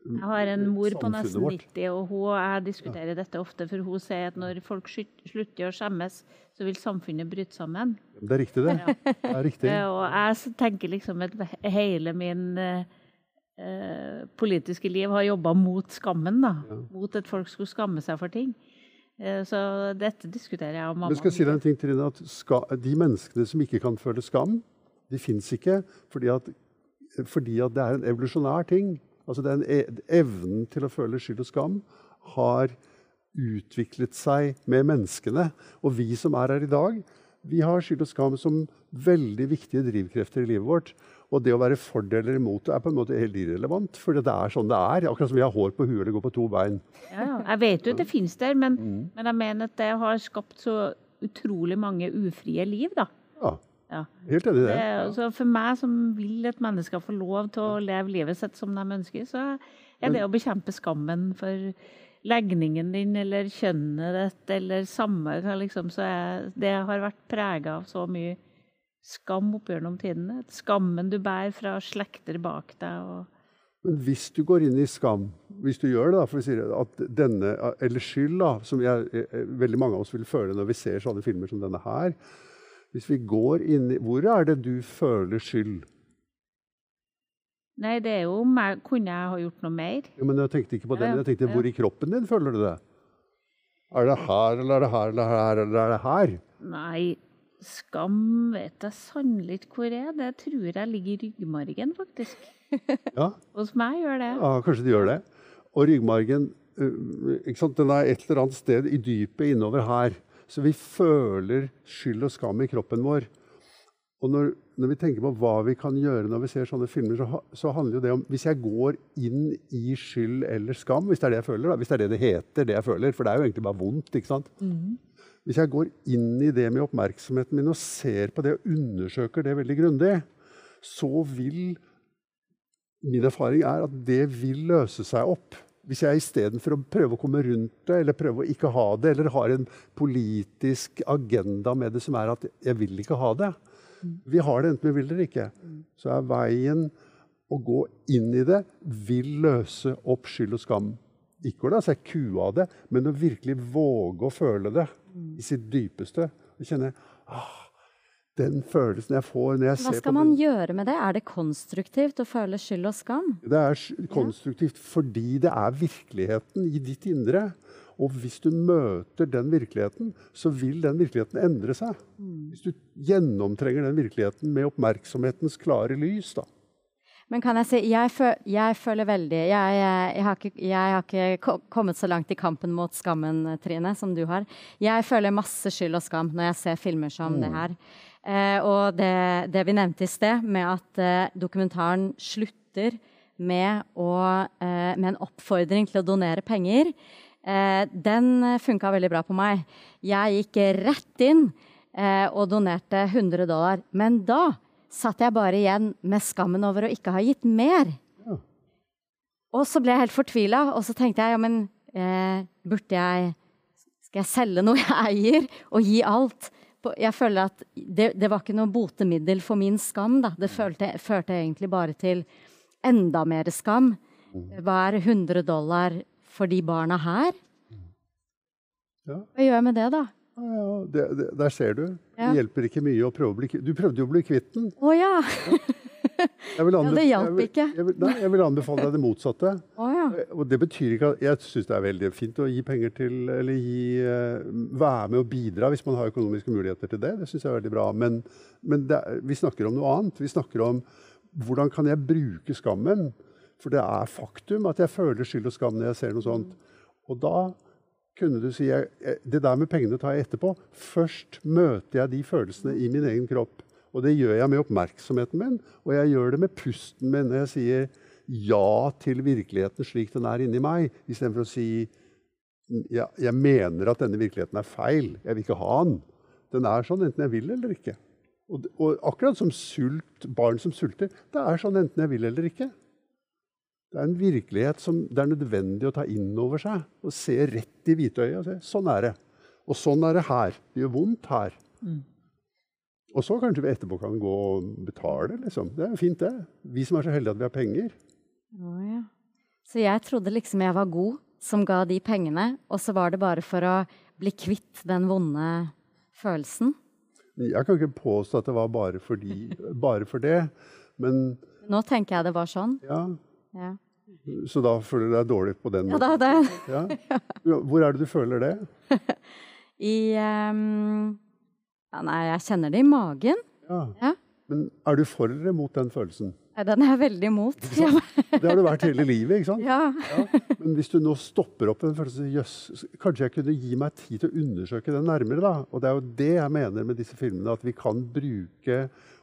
Jeg har en mor på nesten 90, og hun, jeg diskuterer dette ofte, for hun sier at når folk slutter å skjemmes, så vil samfunnet bryte sammen. Det er riktig, det. Det er riktig. Eh, Og jeg tenker liksom at hele min eh, eh, politiske liv har jobba mot skammen, da. Mot at folk skulle skamme seg for ting. Eh, så dette diskuterer jeg og mamma. Men skal jeg si deg en ting, Trine, at ska, De menneskene som ikke kan føle skam, de fins ikke fordi at, fordi at det er en evolusjonær ting. Altså den e Evnen til å føle skyld og skam har utviklet seg med menneskene. Og vi som er her i dag, vi har skyld og skam som veldig viktige drivkrefter i livet vårt. Og det å være for eller imot det er på en måte helt irrelevant. For det er sånn det er. Akkurat som vi har hår på huet eller går på to bein. Ja, ja. Jeg vet jo at det finnes der, men, Mm. men jeg mener at det har skapt så utrolig mange ufrie liv, da. Ja, Ja. helt enig i Det, så for meg som vil at mennesker får lov til å leve livet sitt som de ønsker, så er det å bekjempe skammen for legningen din eller kjønnet ditt eller samme liksom, så er, Det har vært prega av så mye skam opp gjennom tidene. Skammen du bærer fra slekter bak deg. og Men hvis du går inn i skam, hvis du gjør det, da, for vi sier at denne, eller skyld, da, som jeg, eh, veldig mange av oss vil føle når vi ser sånne filmer som denne her Hvis vi går inn i Hvor er det du føler skyld? Nei, det er jo om jeg kunne jeg ha gjort noe mer. Ja, men jeg tenkte ikke på det, den. Jeg tenkte hvor i kroppen din føler du det? Er det her, eller er det her, eller her, eller er det her? Nei, skam vet jeg sannelig ikke hvor er. Det tror jeg ligger i ryggmargen, faktisk. Ja, Hos meg gjør det. ja kanskje det gjør det. Og ryggmargen ikke sant? Den er et eller annet sted i dypet innover her. Så vi føler skyld og skam i kroppen vår. Og når, når vi tenker på hva vi kan gjøre når vi ser sånne filmer, så, så handler jo det om Hvis jeg går inn i skyld eller skam, hvis det er det jeg føler, da, hvis det er det det heter, det jeg føler, for det er jo egentlig bare vondt, ikke sant? Hvis jeg går inn i det med oppmerksomheten min og ser på det og undersøker det veldig grundig, så vil Min erfaring er at det vil løse seg opp. Hvis jeg istedenfor å prøve å komme rundt det, eller prøve å ikke ha det, eller har en politisk agenda med det som er at jeg vil ikke ha det Vi har det enten vi vil det eller ikke. Så er veien å gå inn i det vil løse opp skyld og skam. Ikke å la seg kue av det, men å virkelig våge å føle det i sitt dypeste. Og kjenne ah, den følelsen jeg får når jeg Hva skal man gjøre med det? Er det konstruktivt å føle skyld og skam? Det er konstruktivt fordi det er virkeligheten i ditt indre. Og hvis du møter den virkeligheten, så vil den virkeligheten endre seg. Hvis du gjennomtrenger den virkeligheten med oppmerksomhetens klare lys, da. Men kan jeg si, jeg, føl, jeg føler veldig jeg, jeg, jeg, har ikke, jeg har ikke kommet så langt i kampen mot skammen, Trine, som du har. Jeg føler masse skyld og skam når jeg ser filmer som det her. Eh, og det, det vi nevnte i sted, med at eh, dokumentaren slutter med, å, eh, med en oppfordring til å donere penger, eh, den funka veldig bra på meg. Jeg gikk rett inn eh, og donerte 100 dollar. Men da satt jeg bare igjen med skammen over å ikke ha gitt mer. Ja. Og så ble jeg helt fortvila, og så tenkte jeg ja, men eh, burde jeg Skal jeg selge noe jeg eier, og gi alt? Jeg føler at det, det var ikke noe botemiddel for min skam. Da. Det følte, førte egentlig bare til enda mer skam. Hva er 100 dollar for de barna her? Ja. Hva gjør jeg med det, da? Ja, ja, det, det, der ser du. Det hjelper ikke mye å prøve å bli kvitt Du prøvde jo å bli kvitt den. Å ja! Jeg vil Ja, det hjalp ikke. Jeg vil, nei, jeg vil anbefale deg det motsatte. Oh, ja. Og det betyr ikke at Jeg syns det er veldig fint å gi penger til Eller gi, eh, være med og bidra hvis man har økonomiske muligheter til det. Det syns jeg er veldig bra. Men, men det, vi snakker om noe annet. Vi snakker om hvordan kan jeg bruke skammen? For det er faktum at jeg føler skyld og skam når jeg ser noe sånt. Og da kunne du si jeg- Det der med pengene tar jeg etterpå. Først møter jeg de følelsene i min egen kropp. Og det gjør jeg med oppmerksomheten min, og jeg gjør det med pusten min når jeg sier ja til virkeligheten slik den er inni meg, istedenfor å si ja, jeg mener at denne virkeligheten er feil. Jeg vil ikke ha den. Den er sånn enten jeg vil eller ikke. Og, og akkurat som sult, barn som sulter, det er sånn enten jeg vil eller ikke. Det er en virkelighet som det er nødvendig å ta inn over seg. Og se rett i hvitøyet og si sånn er det. Og sånn er det her. Det gjør vondt her. Mm. Og så kanskje vi etterpå kan gå og betale. liksom. Det er jo fint, det. Vi som er så heldige at vi har penger. Oh, ja. Så jeg trodde liksom jeg var god som ga de pengene, og så var det bare for å bli kvitt den vonde følelsen? Jeg kan ikke påstå at det var bare, fordi, bare for det, men Nå tenker jeg det var sånn. Ja. ja. Så da føler du deg dårlig på den måten? Ja, er det. Ja. Hvor er det du føler det? I um ja, nei, jeg kjenner det i magen. Ja. ja. Men er du for eller mot den følelsen? Nei, Den er jeg veldig imot. det har du vært hele livet, ikke sant? Ja. ja. Men hvis du nå stopper opp den følelsen Jøss, kanskje jeg kunne gi meg tid til å undersøke den nærmere, da? Og det er jo det jeg mener med disse filmene, at vi kan bruke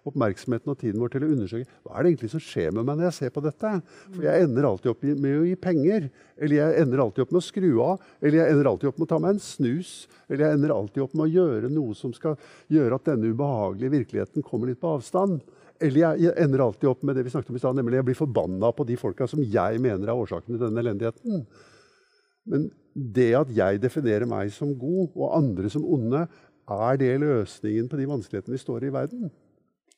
oppmerksomheten og tiden vår til å undersøke hva er det egentlig som skjer med meg når jeg ser på dette. For jeg ender alltid opp med å gi penger. Eller jeg ender alltid opp med å skru av. Eller jeg ender alltid opp med å ta meg en snus. Eller jeg ender alltid opp med å gjøre noe som skal gjøre at denne ubehagelige virkeligheten kommer litt på avstand. Eller jeg ender alltid opp med det vi snakket om i sted, nemlig jeg blir forbanna på de folka som jeg mener er årsaken til denne elendigheten. Men det at jeg definerer meg som god og andre som onde, er det løsningen på de vanskelighetene vi står i i verden?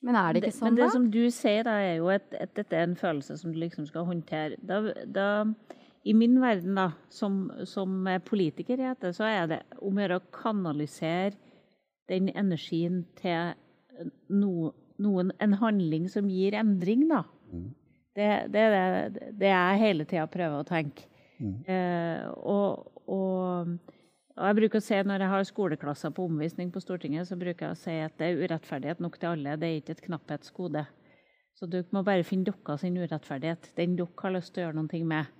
Men er det ikke sånn, da? Men det som du sier, da, er jo at, at, dette er en følelse som du liksom skal håndtere. Da, da, I min verden, da, som, som politiker i dette, så er det om å gjøre å kanalisere den energien til no, noen, en handling som gir endring, da. Mm. Det, det, er det, det jeg hele tida prøver å tenke. Mm. Eh, og, og og jeg bruker å si Når jeg har skoleklasser på omvisning på Stortinget, så bruker jeg å si at det er urettferdighet nok til alle. Det er ikke et knapphetsgode. Så du må bare finne dere sin urettferdighet. Den dere har lyst til å gjøre noe med.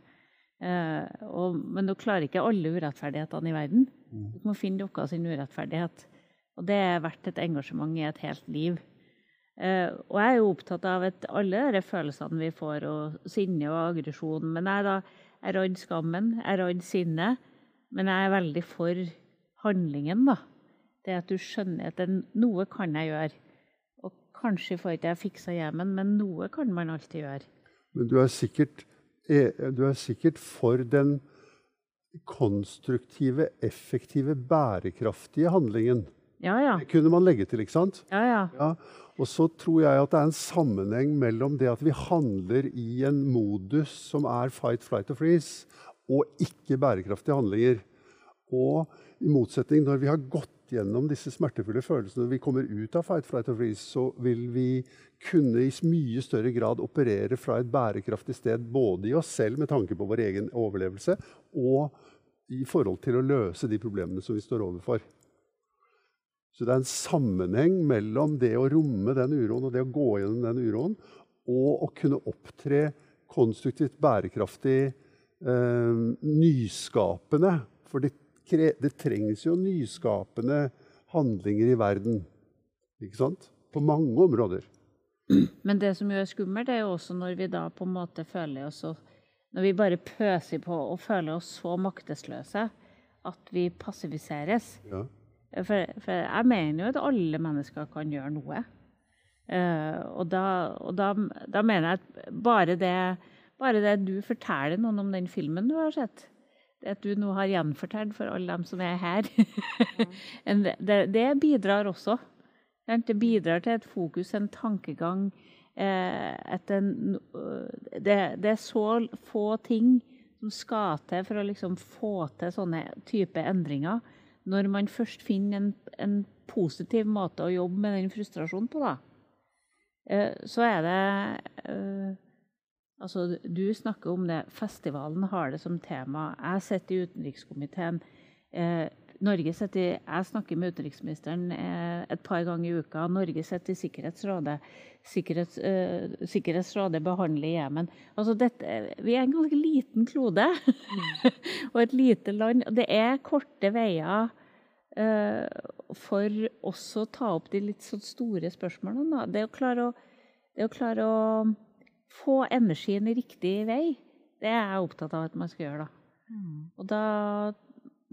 Eh, og, men dere klarer ikke alle urettferdighetene i verden. Mm. Dere må finne dere sin urettferdighet. Og det er verdt et engasjement i et helt liv. Eh, og jeg er jo opptatt av at alle de følelsene vi får, og sinne og aggresjon Men jeg da, er redd skammen, jeg er redd sinnet. Men jeg er veldig for handlingen, da. Det at du skjønner at noe kan jeg gjøre. Og kanskje får ikke jeg fiksa hjemmen, men noe kan man alltid gjøre. Men du er sikkert, eh, du er sikkert for den konstruktive, effektive, bærekraftige handlingen. Ja, ja. Det kunne man legge til, ikke sant? Ja, ja. ja. Og så tror jeg at det er en sammenheng mellom det at vi handler i en modus som er fight, flight og freeze, og ikke bærekraftige handlinger. Og i motsetning, når vi har gått gjennom disse smertefulle følelsene, når vi kommer ut av fight, flight og freeze, så vil vi kunne i mye større grad operere fra et bærekraftig sted, både i oss selv med tanke på vår egen overlevelse, og i forhold til å løse de problemene som vi står overfor. Så det er en sammenheng mellom det å romme den uroen og det å gå gjennom den uroen, og å kunne opptre konstruktivt, bærekraftig, nyskapende. For det, det, trengs jo nyskapende handlinger i verden. Ikke sant? På mange områder. Men det som jo er skummelt, er jo også når vi da på en måte føler oss så Når vi bare pøser på og føler oss så maktesløse at vi passiviseres. Ja. For, for, jeg mener jo at alle mennesker kan gjøre noe. Uh, og da, og da, da mener jeg at bare det bare det du forteller noen om den filmen du har sett, det at du nå har gjenfortalt for alle dem som er her, det, det, bidrar også. Det bidrar til et fokus, en tankegang. Eh, en, det, det, er så få ting som skal til for å liksom få til sånne type endringer. Når man først finner en, en positiv måte å jobbe med den frustrasjonen på, da, eh, så er det eh, Altså, du snakker om det. Festivalen har det som tema. Jeg sitter i utenrikskomiteen. Eh, Norge sitter, jeg snakker med utenriksministeren eh, et par ganger i uka. Norge sitter i Sikkerhetsrådet. Sikkerhets, eh, Sikkerhetsrådet behandler Jemen. Altså vi er en ganske liten klode og et lite land. Det er korte veier eh, for oss å ta opp de litt sånn store spørsmålene. Det å klare å, det å, klare å få energien i riktig vei, det er jeg opptatt av at man skal gjøre. da. Mm. Og da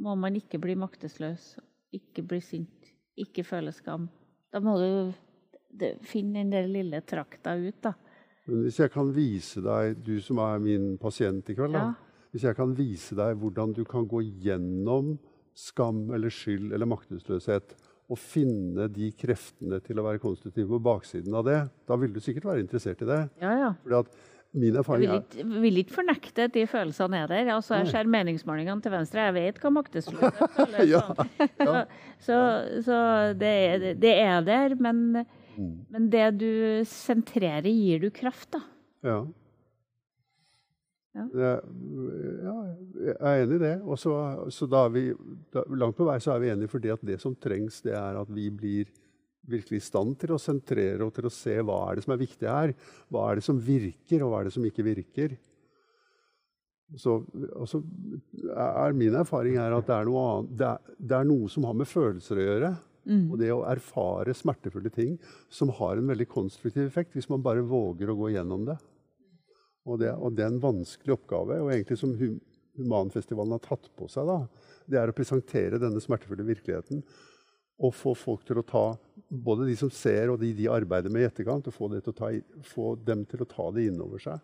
må man ikke bli maktesløs, ikke bli sint, ikke føle skam. Da må du finne den der lille trakta ut, da. Men hvis jeg kan vise deg, du som er min pasient i kveld, da, Ja. hvis jeg kan vise deg hvordan du kan gå gjennom skam eller skyld eller maktesløshet og finne de kreftene til å være konstruktiv på baksiden av det, da vil du sikkert være interessert i det. Ja, ja. Fordi at min Jeg erfaring vil er ikke, vil ikke fornekte at de følelsene er der. Altså, jeg ser meningsmålingene til venstre. Jeg vet hva maktesløshet føles Ja, som. ja. Så, så det, er, det er der, men, Mm. men det du sentrerer, gir du kraft, da. Ja. Ja. Ja, jeg er enig i det. Og så, så da er vi da, langt på vei så er vi enige fordi at det som trengs, det er at vi blir virkelig i stand til å sentrere og til å se hva er det som er viktig her. Hva er det som virker, og hva er det som ikke virker. Så så er Min erfaring er at det er, noe annet, det, er, det er noe som har med følelser å gjøre. Og det å erfare smertefulle ting som har en veldig konstruktiv effekt, hvis man bare våger å gå gjennom det. Og det, og det er en vanskelig oppgave, og egentlig som Hum- Humanfestivalen har tatt på seg, da, det er å presentere denne smertefulle virkeligheten. Og få folk til å ta, både de som ser og de de arbeider med i etterkant, og få, ta, få dem til å ta det inn over seg.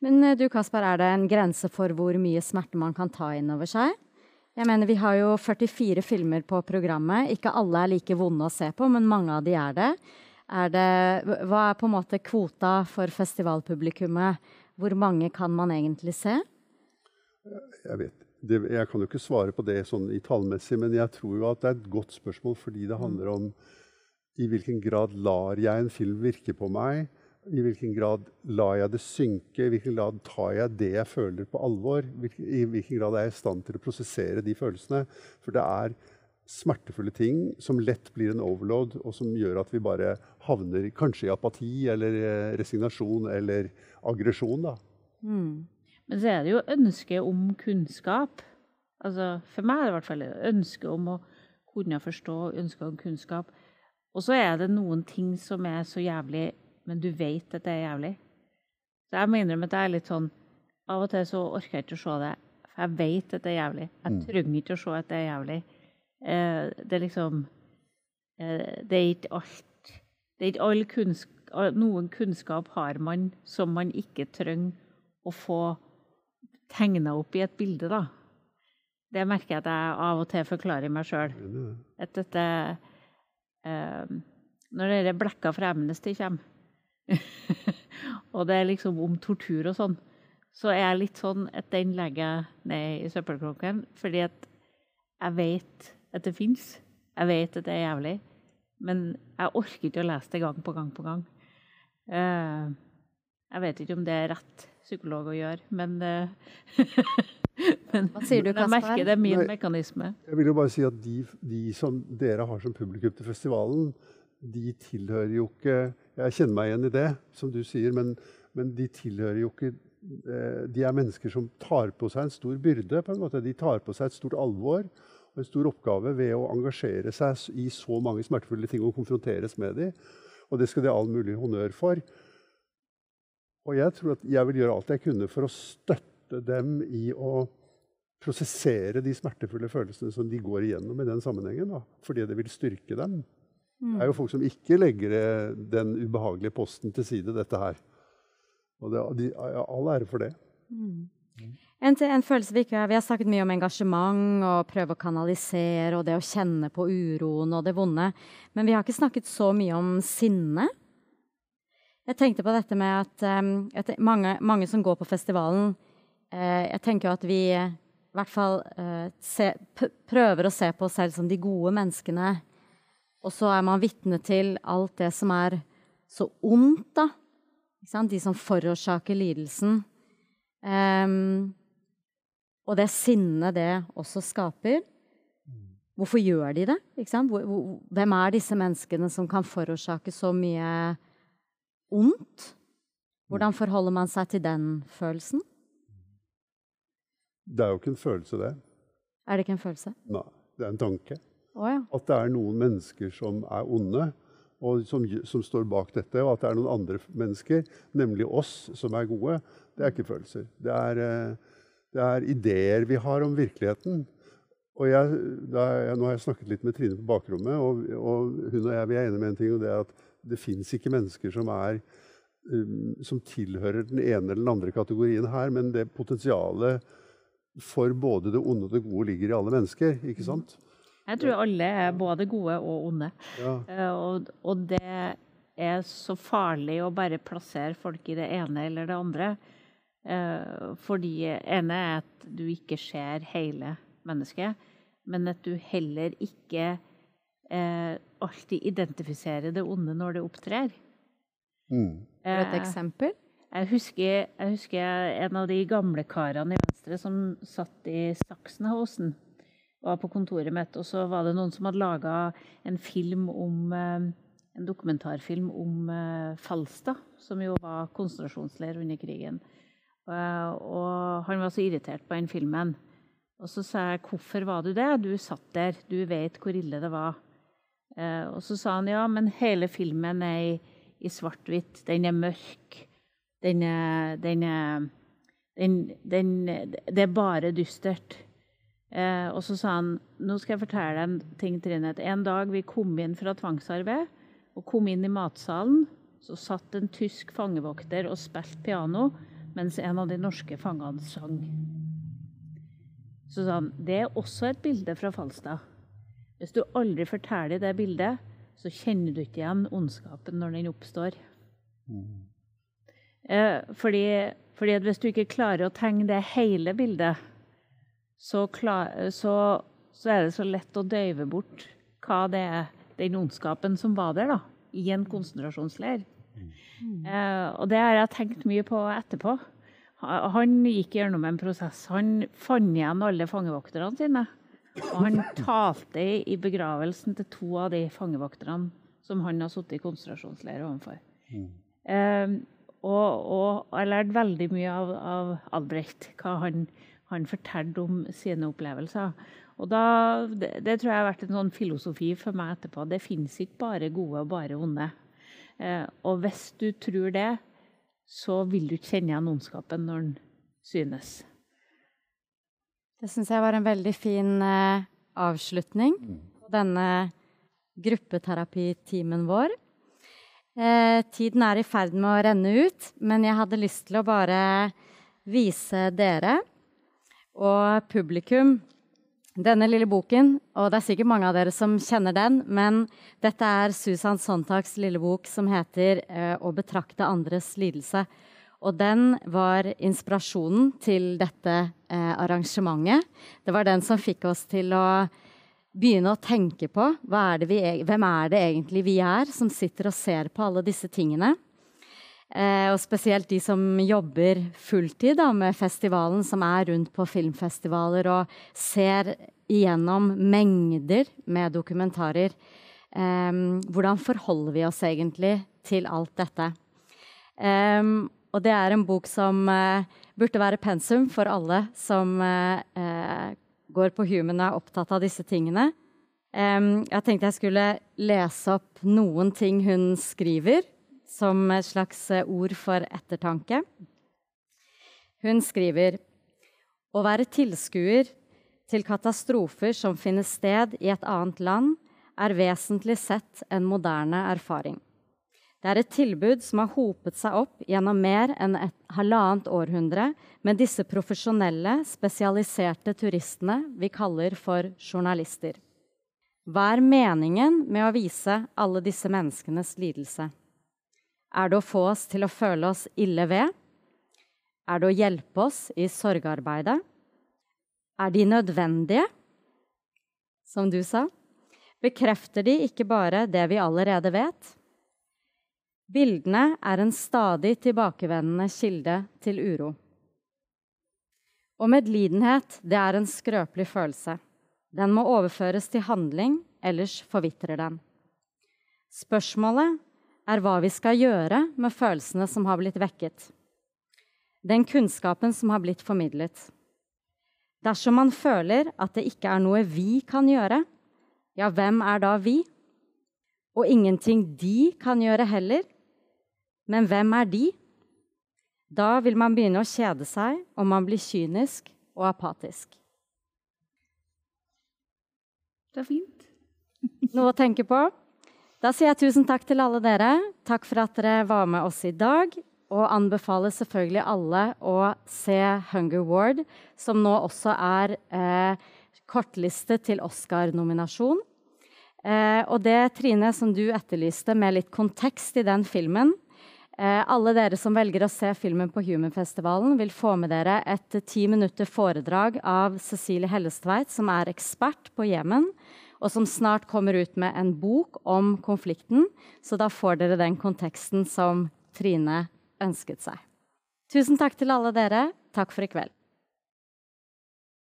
Men eh, du Kasper, er det en grense for hvor mye smerte man kan ta inn over seg? Jeg mener, Vi har jo 44 filmer på programmet. Ikke alle er like vonde å se på, men mange av de er det. Er det hva er på en måte kvota for festivalpublikummet? Hvor mange kan man egentlig se? Jeg vet, det, jeg kan jo ikke svare på det sånn i tallmessig, men jeg tror jo at det er et godt spørsmål fordi det handler om i hvilken grad lar jeg en film virke på meg? I hvilken grad lar jeg det synke? I hvilken grad tar jeg det jeg føler, på alvor? I hvilken grad er jeg i stand til å prosessere de følelsene? For det er smertefulle ting som lett blir en overload, og som gjør at vi bare havner kanskje i apati eller eh, resignasjon eller aggresjon. da. Men så er det jo ønsket om kunnskap. Altså, for meg er det i hvert fall ønsket om å kunne forstå, ønsket om kunnskap. Og så er det noen ting som er så jævlig, men du vet at det er jævlig. Så jeg må innrømme at jeg er litt sånn Av og til så orker jeg ikke å se det, for jeg vet at det er jævlig. Jeg trenger ikke å se at det er jævlig. Eh, det er liksom eh, Det er ikke alt. Det er ikke all kunnskap Noen kunnskap har man som man ikke trenger å få tegna opp i et bilde, da. Det merker jeg at jeg av og til forklarer meg sjøl. At dette eh, Når denne blekka fra Amnesty kommer, og det er liksom om tortur og sånn, så er jeg litt sånn at den legger jeg ned i søppelkroken, fordi at jeg vet at det fins. Jeg vet at det er jævlig. Men jeg orker ikke å lese det gang på gang på gang. Eh, jeg vet ikke om det er rett psykolog å gjøre, men, eh, men Hva sier du, men jeg merker det er min Nei. mekanisme. Jeg vil jo bare si at de, de som dere har som publikum til festivalen, de tilhører jo ikke Jeg kjenner meg igjen i det, som du sier, men, men de tilhører jo ikke eh, De er mennesker som tar på seg en stor byrde. på en måte. De tar på seg et stort alvor en stor oppgave ved å engasjere seg i så mange smertefulle ting og konfronteres med dem. Og det skal de ha all mulig honnør for. Og jeg tror at jeg vil gjøre alt jeg kunne for å støtte dem i å prosessere de smertefulle følelsene som de går igjennom i den sammenhengen. Da, fordi det vil styrke dem. Det er jo folk som ikke legger eh, den ubehagelige posten til side, dette her. Og det, de, all ære for det. En, en følelse Vi ikke har Vi har snakket mye om engasjement og prøve å kanalisere og det å kjenne på uroen og det vonde. Men vi har ikke snakket så mye om sinne. Jeg tenkte på dette med at um, mange, mange som går på festivalen uh, Jeg tenker jo at vi i hvert fall uh, se, prøver å se på oss selv som de gode menneskene. Og så er man vitne til alt det som er så ondt, da. De som forårsaker lidelsen. Em, og det sinnet det også skaper. Hvorfor gjør de det? Hvem er disse menneskene som kan forårsake så mye ondt? Hvordan forholder man seg til den følelsen? Det er jo ikke en følelse, det. Er det ikke en følelse? Nei, det er en tanke. Å ja. At det er noen mennesker som er onde, og som, som står bak dette. Og at det er noen andre mennesker, nemlig oss, som er gode. Det er ikke følelser. Det er, eh, det er ideer vi har om virkeligheten. Og jeg, jeg, nå har jeg snakket litt med Trine på bakrommet, og, og hun og jeg vi er enige med en ting, og det er at det fins ikke mennesker som er um, som tilhører den ene eller den andre kategorien her, men det potensialet for både det onde og det gode ligger i alle mennesker. ikke sant? Jeg tror alle er både gode og onde. Ja. Eh, og, og det er så farlig å bare plassere folk i det ene eller det andre. Eh, fordi ene er at du ikke ser hele mennesket, men at du heller ikke eh, alltid identifiserer det onde når det opptrer. Mm. Et Eh, eksempel? jeg husker, jeg husker en av de gamle karene i Venstre som satt i Saksenhausen. Var på kontoret mitt, og så var det noen som hadde laga en film om eh, en dokumentarfilm om Falstad, som jo var konsentrasjonsleir under krigen. Eh, og han var så irritert på den filmen. Og så sa jeg 'Hvorfor var du det? Du satt der. Du vet hvor ille det var'. Eh, og så sa han ja, men hele filmen er i, i svart-hvitt. Den er mørk. Den er, den den, den, Det er bare dystert. Eh, og så sa han nå skal jeg fortelle deg en ting, Trine. En dag vi kom inn fra tvangsarbeid og kom inn i matsalen, så satt en tysk fangevokter og spilte piano mens en av de norske fangene sang. Så sa han det er også et bilde fra Falstad. Hvis du aldri forteller det bildet, så kjenner du ikke igjen ondskapen når den oppstår. Eh, fordi, fordi hvis du ikke klarer å tegne det hele bildet, så, klar, så, så er det så lett å døyve bort hva det er, den ondskapen som var der, da, i en konsentrasjonsleir. Eh, og det har jeg tenkt mye på etterpå. Han gikk gjennom en prosess. Han fant igjen alle fangevokterne sine. Og han talte i begravelsen til to av de fangevokterne som han har sittet i konsentrasjonsleir overfor. Eh, og, og jeg lærte veldig mye av, av Albrecht, hva han, han fortalte om sine opplevelser. Og da, det, det tror jeg har vært en sånn filosofi for meg etterpå. Det fins ikke bare gode og bare onde. Eh, og hvis du tror det, så vil du ikke kjenne igjen ondskapen når den synes. Det syns jeg var en veldig fin eh, avslutning på denne gruppeterapitimen vår. Eh, tiden er i ferd med å renne ut, men jeg hadde lyst til å bare vise dere og publikum denne lille boken. Og det er sikkert mange av dere som kjenner den, men dette er Susan Sontags lille bok som heter eh, 'Å betrakte andres lidelse'. Og den var inspirasjonen til dette eh, arrangementet. Det var den som fikk oss til å begynne å tenke på er vi, e- hvem er det egentlig vi er som sitter og ser på alle disse tingene. Eh, og spesielt de som jobber fulltid da, med festivalen, som er rundt på filmfestivaler og ser igjennom mengder med dokumentarer. Eh, hvordan forholder vi oss egentlig til alt dette? Eh, og det er en bok som eh, burde være pensum for alle som eh, eh, går på Human og er opptatt av disse tingene. Jeg tenkte jeg skulle lese opp noen ting hun skriver, som et slags eh, ord for ettertanke. Hun skriver å være tilskuer til katastrofer som finner sted i et annet land, er vesentlig sett en moderne erfaring. Det er et tilbud som har hopet seg opp gjennom mer enn et halvannet århundre med disse profesjonelle, spesialiserte turistene vi kaller for journalister. Hva er meningen med å vise alle disse menneskenes lidelse? Er det å få oss til å føle oss ille ved? Er det å hjelpe oss i sorgarbeidet? Er de nødvendige? Som du sa. Bekrefter de ikke bare det vi allerede vet? Bildene er en stadig tilbakevendende kilde til uro. Og medlidenhet, det er en skrøpelig følelse. Den må overføres til handling, ellers forvitrer den. Spørsmålet er hva vi skal gjøre med følelsene som har blitt vekket. Den kunnskapen som har blitt formidlet. Dersom man føler at det ikke er noe vi kan gjøre, ja, hvem er da vi? Og ingenting de kan gjøre heller. Men hvem er de? Da vil man begynne å kjede seg, og man blir kynisk og apatisk. Det er fint. Noe å tenke på. Da sier jeg tusen takk til alle dere. Takk for at dere var med oss i dag. Og anbefaler selvfølgelig alle å se Hunger Ward, som nå også er eh, kortlistet til Oscar-nominasjon. Eh, og det, Trine, som du etterlyste med litt kontekst i den filmen eh, Alle dere som velger å se filmen på Humanfestivalen, vil få med dere et ti minutter foredrag av Cecilie Hellestveit, som er ekspert på Jemen og som snart kommer ut med en bok om konflikten. Så da får dere den konteksten som Trine ønsket seg. Tusen takk til alle dere. Takk for i kveld.